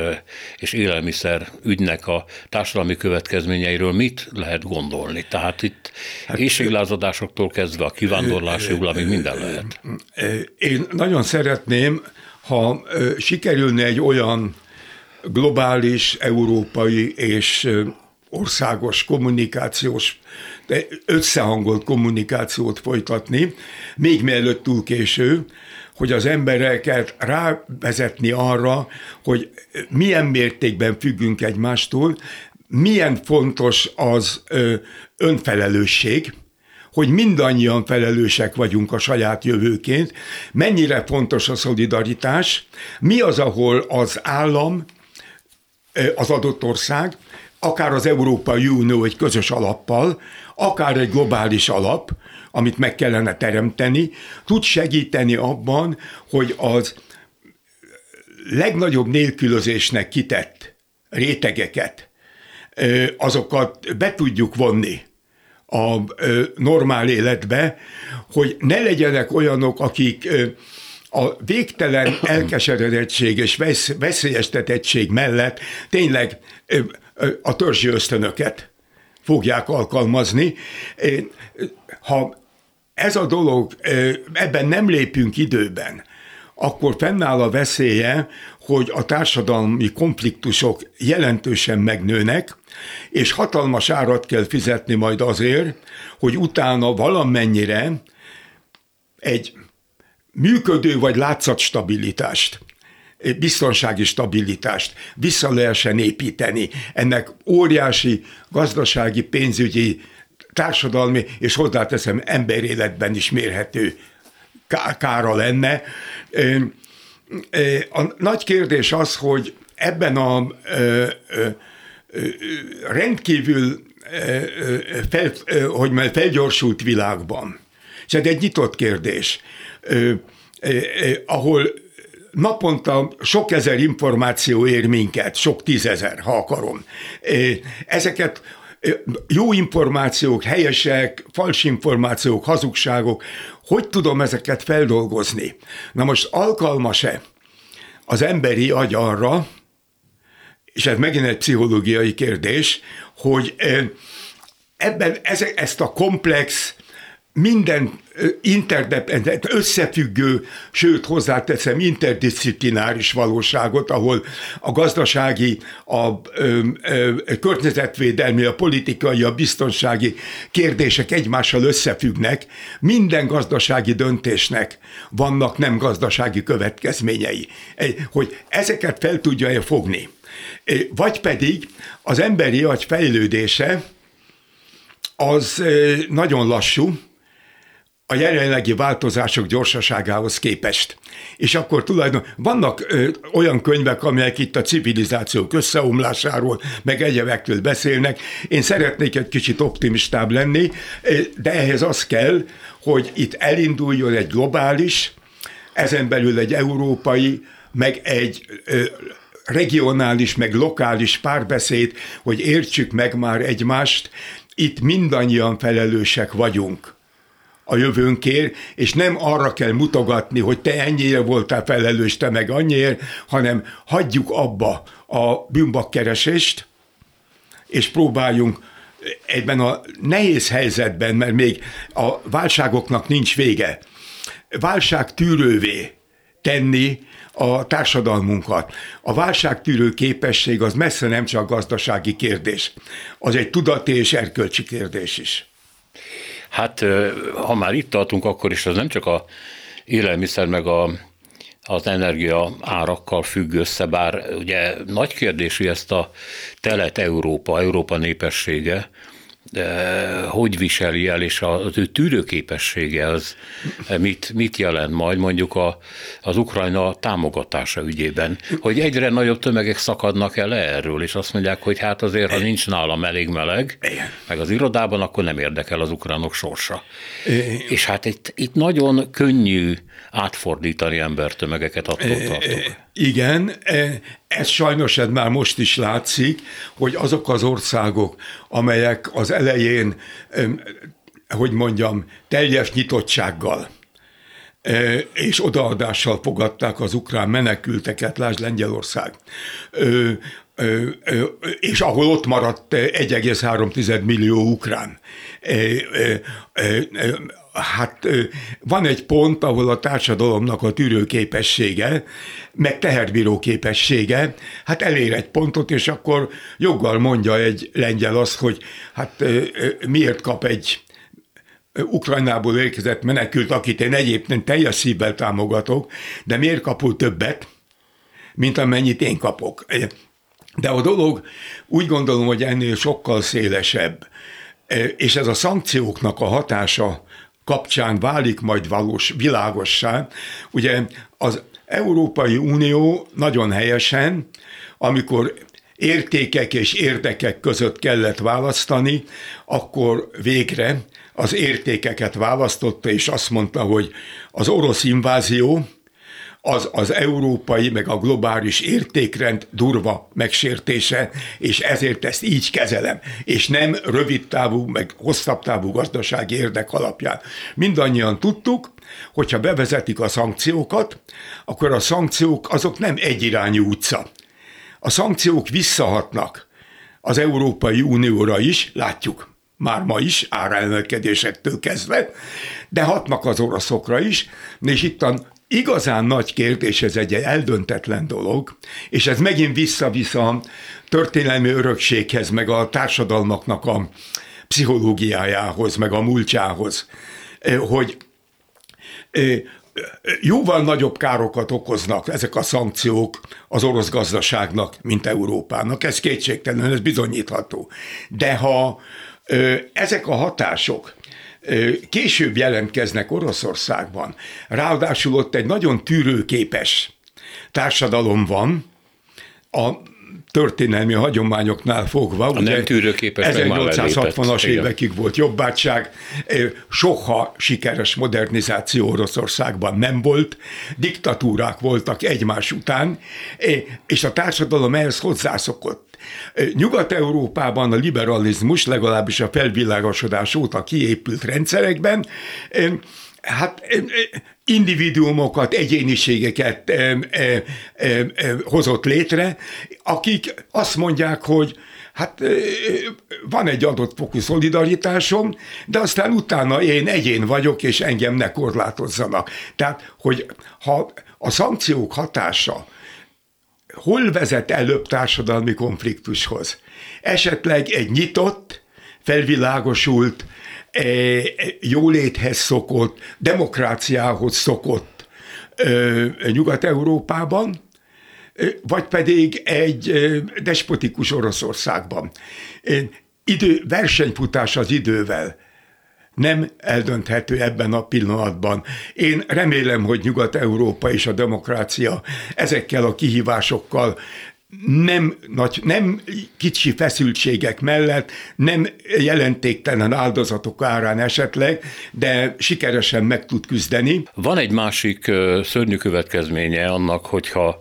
[SPEAKER 2] és élelmiszer ügynek a társadalmi következményeiről mit lehet gondolni? Tehát itt hát, éjséglázadásoktól kezdve a kivándorlási hullámig minden lehet.
[SPEAKER 3] Én nagyon szeretném, ha sikerülne egy olyan globális, európai és országos kommunikációs, összehangolt kommunikációt folytatni, még mielőtt túl késő, hogy az embereket rávezetni arra, hogy milyen mértékben függünk egymástól, milyen fontos az önfelelősség, hogy mindannyian felelősek vagyunk a saját jövőként, mennyire fontos a szolidaritás, mi az, ahol az állam, az adott ország, akár az Európai Unió egy közös alappal, akár egy globális alap, amit meg kellene teremteni, tud segíteni abban, hogy az legnagyobb nélkülözésnek kitett rétegeket, azokat be tudjuk vonni a normál életbe, hogy ne legyenek olyanok, akik a végtelen elkeseredettség és veszélyeztetettség mellett tényleg a törzsi ösztönöket fogják alkalmazni. Ha ez a dolog, ebben nem lépünk időben, akkor fennáll a veszélye, hogy a társadalmi konfliktusok jelentősen megnőnek, és hatalmas árat kell fizetni majd azért, hogy utána valamennyire egy működő vagy látszatstabilitást biztonsági stabilitást vissza lehessen építeni. Ennek óriási gazdasági, pénzügyi, társadalmi és hozzáteszem emberéletben is mérhető kára lenne. A nagy kérdés az, hogy ebben a rendkívül fel, hogy már felgyorsult világban, és ez egy nyitott kérdés, ahol naponta sok ezer információ ér minket, sok tízezer, ha akarom. Ezeket jó információk, helyesek, fals információk, hazugságok, hogy tudom ezeket feldolgozni? Na most alkalmas-e az emberi agy arra, és ez megint egy pszichológiai kérdés, hogy ebben ezt a komplex minden interdependent, összefüggő, sőt hozzáteszem interdisziplináris valóságot, ahol a gazdasági, a ö, ö, környezetvédelmi, a politikai, a biztonsági kérdések egymással összefüggnek, minden gazdasági döntésnek vannak nem gazdasági következményei. Hogy ezeket fel tudja-e fogni. Vagy pedig az emberi agy fejlődése az nagyon lassú, a jelenlegi változások gyorsaságához képest. És akkor tulajdonképpen vannak ö, olyan könyvek, amelyek itt a civilizációk összeomlásáról, meg egyebekről beszélnek. Én szeretnék egy kicsit optimistább lenni, de ehhez az kell, hogy itt elinduljon egy globális, ezen belül egy európai, meg egy ö, regionális, meg lokális párbeszéd, hogy értsük meg már egymást, itt mindannyian felelősek vagyunk a jövőnkért, és nem arra kell mutogatni, hogy te ennyire voltál felelős, te meg annyiért, hanem hagyjuk abba a bűnbakkeresést, és próbáljunk egyben a nehéz helyzetben, mert még a válságoknak nincs vége, válság tűrővé tenni a társadalmunkat. A válságtűrő képesség az messze nem csak gazdasági kérdés, az egy tudati és erkölcsi kérdés is.
[SPEAKER 2] Hát, ha már itt tartunk, akkor is az nem csak a élelmiszer meg a, az energia árakkal függ össze, bár ugye nagy kérdés, hogy ezt a telet Európa, Európa népessége, hogy viseli el, és az ő tűrőképessége az mit, mit jelent majd mondjuk a, az Ukrajna támogatása ügyében, hogy egyre nagyobb tömegek szakadnak el erről, és azt mondják, hogy hát azért, ha nincs nálam elég meleg, meg az irodában, akkor nem érdekel az ukránok sorsa. És hát itt, itt nagyon könnyű átfordítani embertömegeket, attól tartok.
[SPEAKER 3] Igen, e, ez sajnos ez már most is látszik, hogy azok az országok, amelyek az elején, hogy mondjam, teljes nyitottsággal e, és odaadással fogadták az ukrán menekülteket, lásd Lengyelország, és ahol ott maradt 1,3 millió ukrán hát van egy pont, ahol a társadalomnak a tűrőképessége, meg teherbíró képessége, hát elér egy pontot, és akkor joggal mondja egy lengyel azt, hogy hát miért kap egy Ukrajnából érkezett menekült, akit én egyébként teljes szívvel támogatok, de miért kapul többet, mint amennyit én kapok. De a dolog úgy gondolom, hogy ennél sokkal szélesebb, és ez a szankcióknak a hatása kapcsán válik majd valós, világossá. Ugye az Európai Unió nagyon helyesen, amikor értékek és érdekek között kellett választani, akkor végre az értékeket választotta, és azt mondta, hogy az orosz invázió, az az európai, meg a globális értékrend durva megsértése, és ezért ezt így kezelem, és nem rövid távú, meg hosszabb távú gazdasági érdek alapján. Mindannyian tudtuk, hogyha bevezetik a szankciókat, akkor a szankciók azok nem egyirányú utca. A szankciók visszahatnak az Európai Unióra is, látjuk, már ma is, áremelkedésektől kezdve, de hatnak az oroszokra is, és itt a igazán nagy kérdés, ez egy eldöntetlen dolog, és ez megint visszavisz a történelmi örökséghez, meg a társadalmaknak a pszichológiájához, meg a múltjához, eh, hogy eh, jóval nagyobb károkat okoznak ezek a szankciók az orosz gazdaságnak, mint Európának. Ez kétségtelen, ez bizonyítható. De ha eh, ezek a hatások később jelentkeznek Oroszországban. Ráadásul ott egy nagyon tűrőképes társadalom van, a történelmi hagyományoknál fogva. A
[SPEAKER 2] ugye nem tűrőképes
[SPEAKER 3] 1860-as évekig volt jobbátság, soha sikeres modernizáció Oroszországban nem volt, diktatúrák voltak egymás után, és a társadalom ehhez hozzászokott. Nyugat-Európában a liberalizmus, legalábbis a felvilágosodás óta kiépült rendszerekben, hát individuumokat, egyéniségeket hozott létre, akik azt mondják, hogy hát van egy adott fokú szolidaritásom, de aztán utána én egyén vagyok, és engem ne korlátozzanak. Tehát, hogy ha a szankciók hatása hol vezet előbb társadalmi konfliktushoz? Esetleg egy nyitott, felvilágosult, e, jóléthez szokott, demokráciához szokott Nyugat-Európában, vagy pedig egy despotikus Oroszországban. Idő, versenyfutás az idővel nem eldönthető ebben a pillanatban. Én remélem, hogy Nyugat-Európa és a demokrácia ezekkel a kihívásokkal nem, nagy, nem kicsi feszültségek mellett, nem jelentéktelen áldozatok árán esetleg, de sikeresen meg tud küzdeni.
[SPEAKER 2] Van egy másik szörnyű következménye annak, hogyha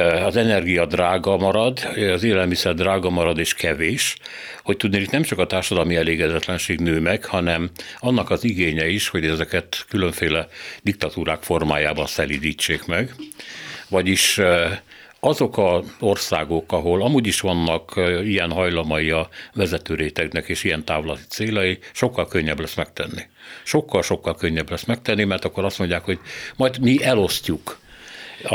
[SPEAKER 2] az energia drága marad, az élelmiszer drága marad és kevés, hogy tudni, itt nem csak a társadalmi elégedetlenség nő meg, hanem annak az igénye is, hogy ezeket különféle diktatúrák formájában szelidítsék meg. Vagyis azok az országok, ahol amúgy is vannak ilyen hajlamai a vezetőrétegnek és ilyen távlati célai, sokkal könnyebb lesz megtenni. Sokkal-sokkal könnyebb lesz megtenni, mert akkor azt mondják, hogy majd mi elosztjuk a,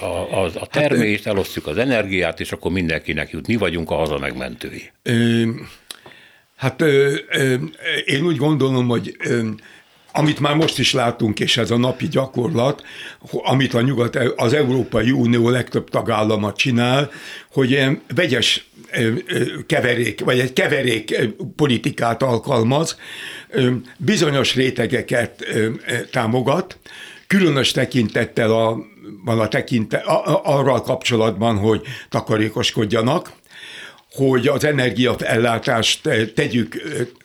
[SPEAKER 2] a, a, a termést, elosztjuk az energiát, és akkor mindenkinek jut. Mi vagyunk a haza megmentői.
[SPEAKER 3] Hát én úgy gondolom, hogy amit már most is látunk, és ez a napi gyakorlat, amit a nyugat, az Európai Unió legtöbb tagállama csinál, hogy ilyen vegyes keverék, vagy egy keverék politikát alkalmaz, bizonyos rétegeket támogat, különös tekintettel a, van a tekinte, a, arra a kapcsolatban, hogy takarékoskodjanak, hogy az energiaellátást tegyük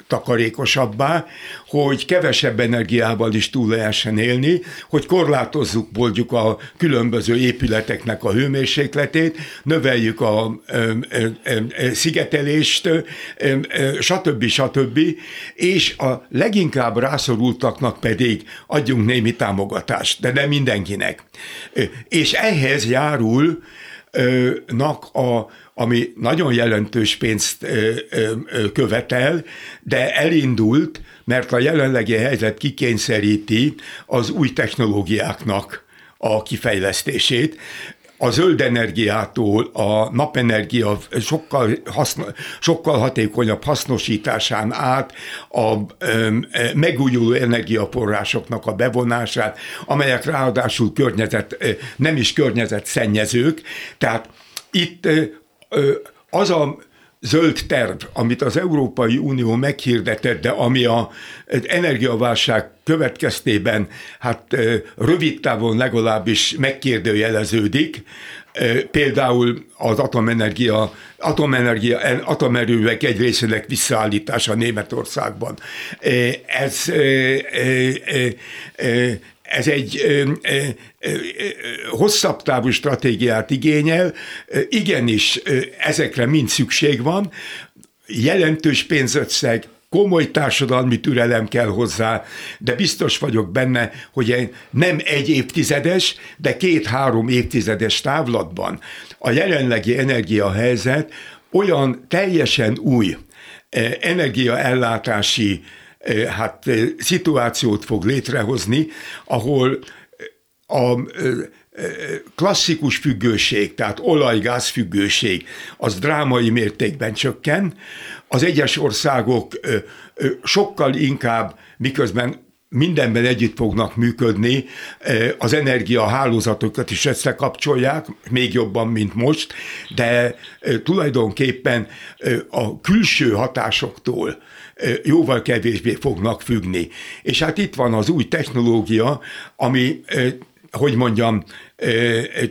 [SPEAKER 3] takarékosabbá, hogy kevesebb energiával is túl lehessen élni, hogy korlátozzuk mondjuk a különböző épületeknek a hőmérsékletét, növeljük a ö, ö, ö, szigetelést, stb. stb. És a leginkább rászorultaknak pedig adjunk némi támogatást, de nem mindenkinek. És ehhez járul nak a ami nagyon jelentős pénzt követel, de elindult, mert a jelenlegi helyzet kikényszeríti az új technológiáknak a kifejlesztését a zöld energiától a napenergia sokkal, haszna, sokkal hatékonyabb hasznosításán át a ö, megújuló energiaforrásoknak a bevonását, amelyek ráadásul környezet, nem is környezetszennyezők. Tehát itt az a zöld terv, amit az Európai Unió meghirdetett, de ami a energiaválság következtében hát rövid távon legalábbis megkérdőjeleződik, például az atomenergia, atomenergia, atomerővek egy részének visszaállítása Németországban. Ez ez egy ö, ö, ö, hosszabb távú stratégiát igényel, igenis ezekre mind szükség van, jelentős pénzösszeg, komoly társadalmi türelem kell hozzá, de biztos vagyok benne, hogy nem egy évtizedes, de két-három évtizedes távlatban a jelenlegi energiahelyzet olyan teljesen új energiaellátási hát szituációt fog létrehozni, ahol a klasszikus függőség, tehát olaj-gáz függőség, az drámai mértékben csökken. Az egyes országok sokkal inkább, miközben mindenben együtt fognak működni, az energiahálózatokat is összekapcsolják, még jobban, mint most, de tulajdonképpen a külső hatásoktól jóval kevésbé fognak függni. És hát itt van az új technológia, ami, hogy mondjam,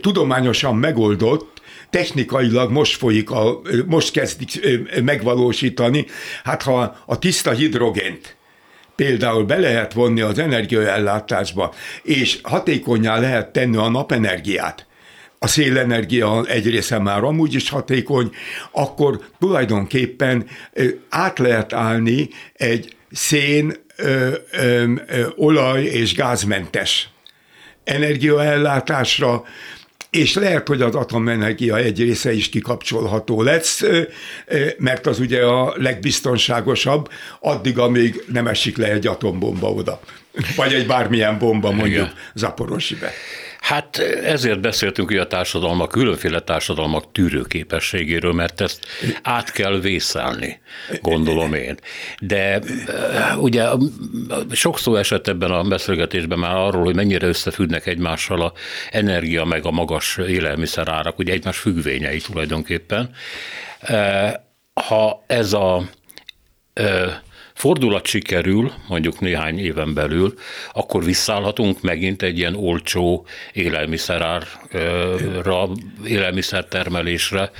[SPEAKER 3] tudományosan megoldott, technikailag most folyik, a, most kezdik megvalósítani. Hát ha a tiszta hidrogént például be lehet vonni az energiaellátásba, és hatékonyá lehet tenni a napenergiát, a szélenergia egy része már amúgy is hatékony, akkor tulajdonképpen át lehet állni egy szén, ö, ö, ö, olaj és gázmentes energiaellátásra, és lehet, hogy az atomenergia egy része is kikapcsolható lesz, mert az ugye a legbiztonságosabb, addig, amíg nem esik le egy atombomba oda, vagy egy bármilyen bomba mondjuk Zaporosibe.
[SPEAKER 2] Hát ezért beszéltünk hogy a társadalmak, különféle társadalmak tűrőképességéről, mert ezt át kell vészelni, gondolom én. De eh, ugye sok szó esett ebben a beszélgetésben már arról, hogy mennyire összefüggnek egymással a energia meg a magas élelmiszerárak, ugye egymás függvényei tulajdonképpen. Eh, ha ez a eh, fordulat sikerül, mondjuk néhány éven belül, akkor visszállhatunk megint egy ilyen olcsó élelmiszerárra, élelmiszertermelésre,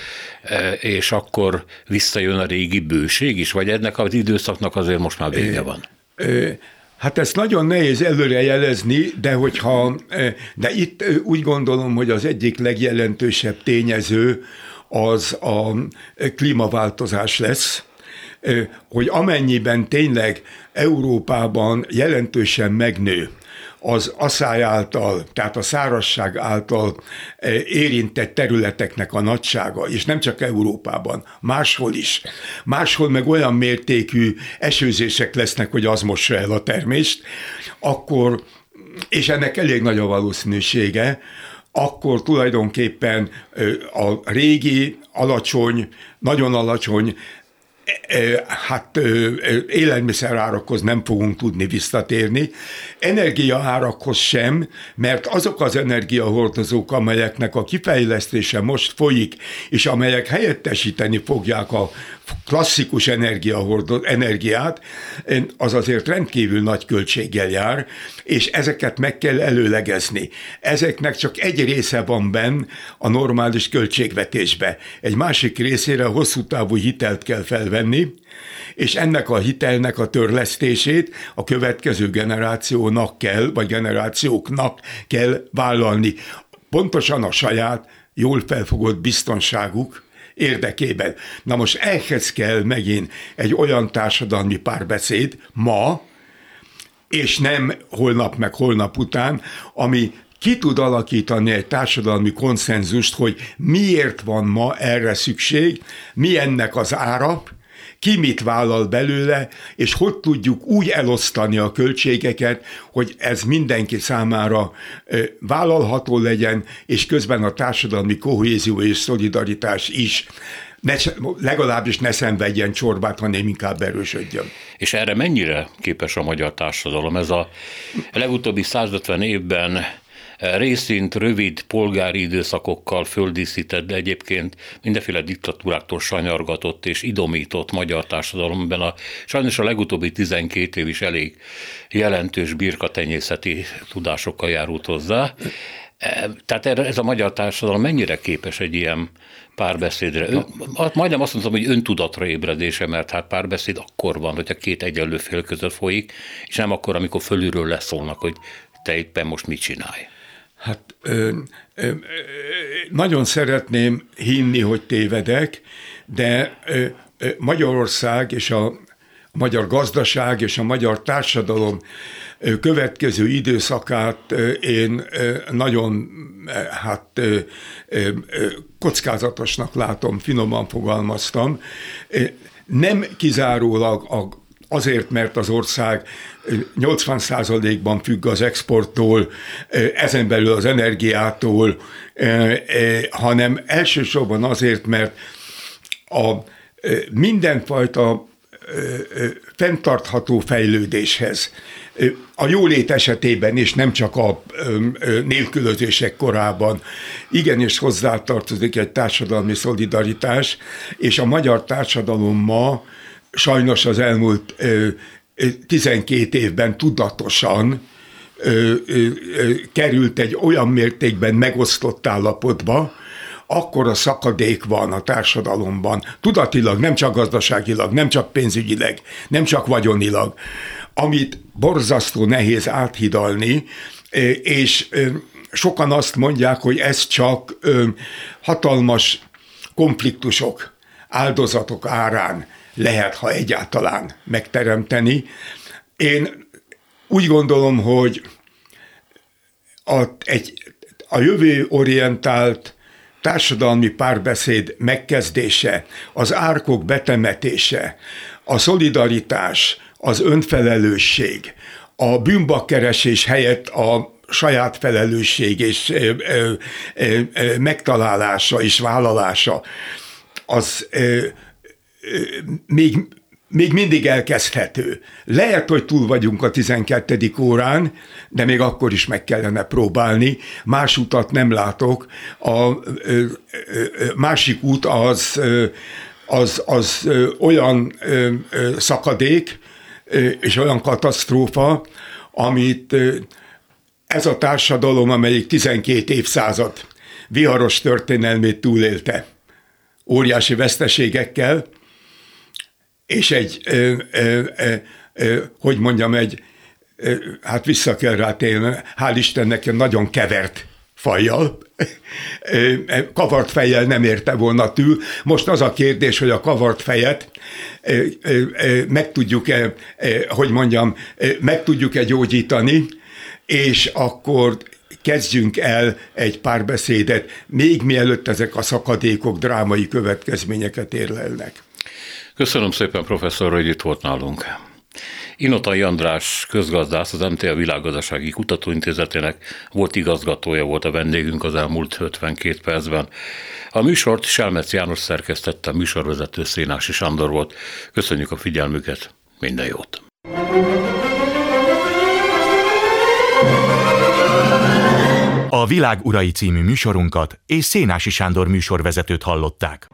[SPEAKER 2] és akkor visszajön a régi bőség is, vagy ennek az időszaknak azért most már vége van?
[SPEAKER 3] Hát ezt nagyon nehéz előre jelezni, de hogyha, de itt úgy gondolom, hogy az egyik legjelentősebb tényező az a klímaváltozás lesz, hogy amennyiben tényleg Európában jelentősen megnő az asszály által, tehát a szárasság által érintett területeknek a nagysága, és nem csak Európában, máshol is. Máshol meg olyan mértékű esőzések lesznek, hogy az mossa el a termést, akkor, és ennek elég nagy a valószínűsége, akkor tulajdonképpen a régi, alacsony, nagyon alacsony hát élelmiszerárakhoz nem fogunk tudni visszatérni, energiaárakhoz sem, mert azok az energiahordozók, amelyeknek a kifejlesztése most folyik, és amelyek helyettesíteni fogják a klasszikus energiahordó, energiát, az azért rendkívül nagy költséggel jár, és ezeket meg kell előlegezni. Ezeknek csak egy része van benn a normális költségvetésbe. Egy másik részére hosszú távú hitelt kell felvenni, és ennek a hitelnek a törlesztését a következő generációnak kell, vagy generációknak kell vállalni. Pontosan a saját, jól felfogott biztonságuk, érdekében. Na most ehhez kell megint egy olyan társadalmi párbeszéd ma, és nem holnap meg holnap után, ami ki tud alakítani egy társadalmi konszenzust, hogy miért van ma erre szükség, mi ennek az ára, ki mit vállal belőle, és hogy tudjuk úgy elosztani a költségeket, hogy ez mindenki számára vállalható legyen, és közben a társadalmi kohézió és szolidaritás is ne, legalábbis ne szenvedjen csorbát, hanem inkább erősödjön.
[SPEAKER 2] És erre mennyire képes a magyar társadalom? Ez a legutóbbi 150 évben részint rövid polgári időszakokkal földíszített, de egyébként mindenféle diktatúráktól sanyargatott és idomított magyar társadalomban. A, sajnos a legutóbbi 12 év is elég jelentős birkatenyészeti tudásokkal járult hozzá. E, tehát ez a magyar társadalom mennyire képes egy ilyen párbeszédre? Ön, majdnem azt mondtam, hogy öntudatra ébredése, mert hát párbeszéd akkor van, hogyha két egyenlő fél között folyik, és nem akkor, amikor fölülről leszólnak, hogy te éppen most mit csinálj.
[SPEAKER 3] Hát ö, ö, nagyon szeretném hinni, hogy tévedek, de ö, ö, Magyarország és a, magyar gazdaság és a magyar társadalom következő időszakát én nagyon hát kockázatosnak látom, finoman fogalmaztam. Nem kizárólag a azért, mert az ország 80%-ban függ az exporttól, ezen belül az energiától, hanem elsősorban azért, mert a mindenfajta fenntartható fejlődéshez, a jólét esetében és nem csak a nélkülözések korában. Igenis hozzátartozik egy társadalmi szolidaritás, és a magyar társadalom ma sajnos az elmúlt 12 évben tudatosan került egy olyan mértékben megosztott állapotba, akkor a szakadék van a társadalomban, tudatilag, nem csak gazdaságilag, nem csak pénzügyileg, nem csak vagyonilag, amit borzasztó nehéz áthidalni, és sokan azt mondják, hogy ez csak hatalmas konfliktusok, áldozatok árán lehet, ha egyáltalán megteremteni. Én úgy gondolom, hogy a, egy a jövő orientált társadalmi párbeszéd megkezdése, az árkok betemetése, a szolidaritás, az önfelelősség, a bűnbakkeresés helyett a saját felelősség és ö, ö, ö, megtalálása és vállalása, az még, még mindig elkezdhető. Lehet, hogy túl vagyunk a 12. órán, de még akkor is meg kellene próbálni. Más utat nem látok. A ö, ö, másik út az, az, az olyan ö, szakadék és olyan katasztrófa, amit ez a társadalom, amelyik 12 évszázad viharos történelmét túlélte, óriási veszteségekkel, és egy, ö, ö, ö, ö, hogy mondjam, egy, ö, hát vissza kell rá télni, hál' Istennek nagyon kevert fajjal, kavart fejjel nem érte volna tül. Most az a kérdés, hogy a kavart fejet meg tudjuk-e, hogy mondjam, meg tudjuk-e gyógyítani, és akkor kezdjünk el egy párbeszédet, még mielőtt ezek a szakadékok drámai következményeket érlelnek.
[SPEAKER 2] Köszönöm szépen, professzor, hogy itt volt nálunk. Inotai András közgazdász, az MTA Világgazdasági Kutatóintézetének volt igazgatója volt a vendégünk az elmúlt 52 percben. A műsort Selmec János szerkesztette, műsorvezető Szénási Sándor volt. Köszönjük a figyelmüket, minden jót!
[SPEAKER 1] A Világ Urai című műsorunkat és Szénási Sándor műsorvezetőt hallották.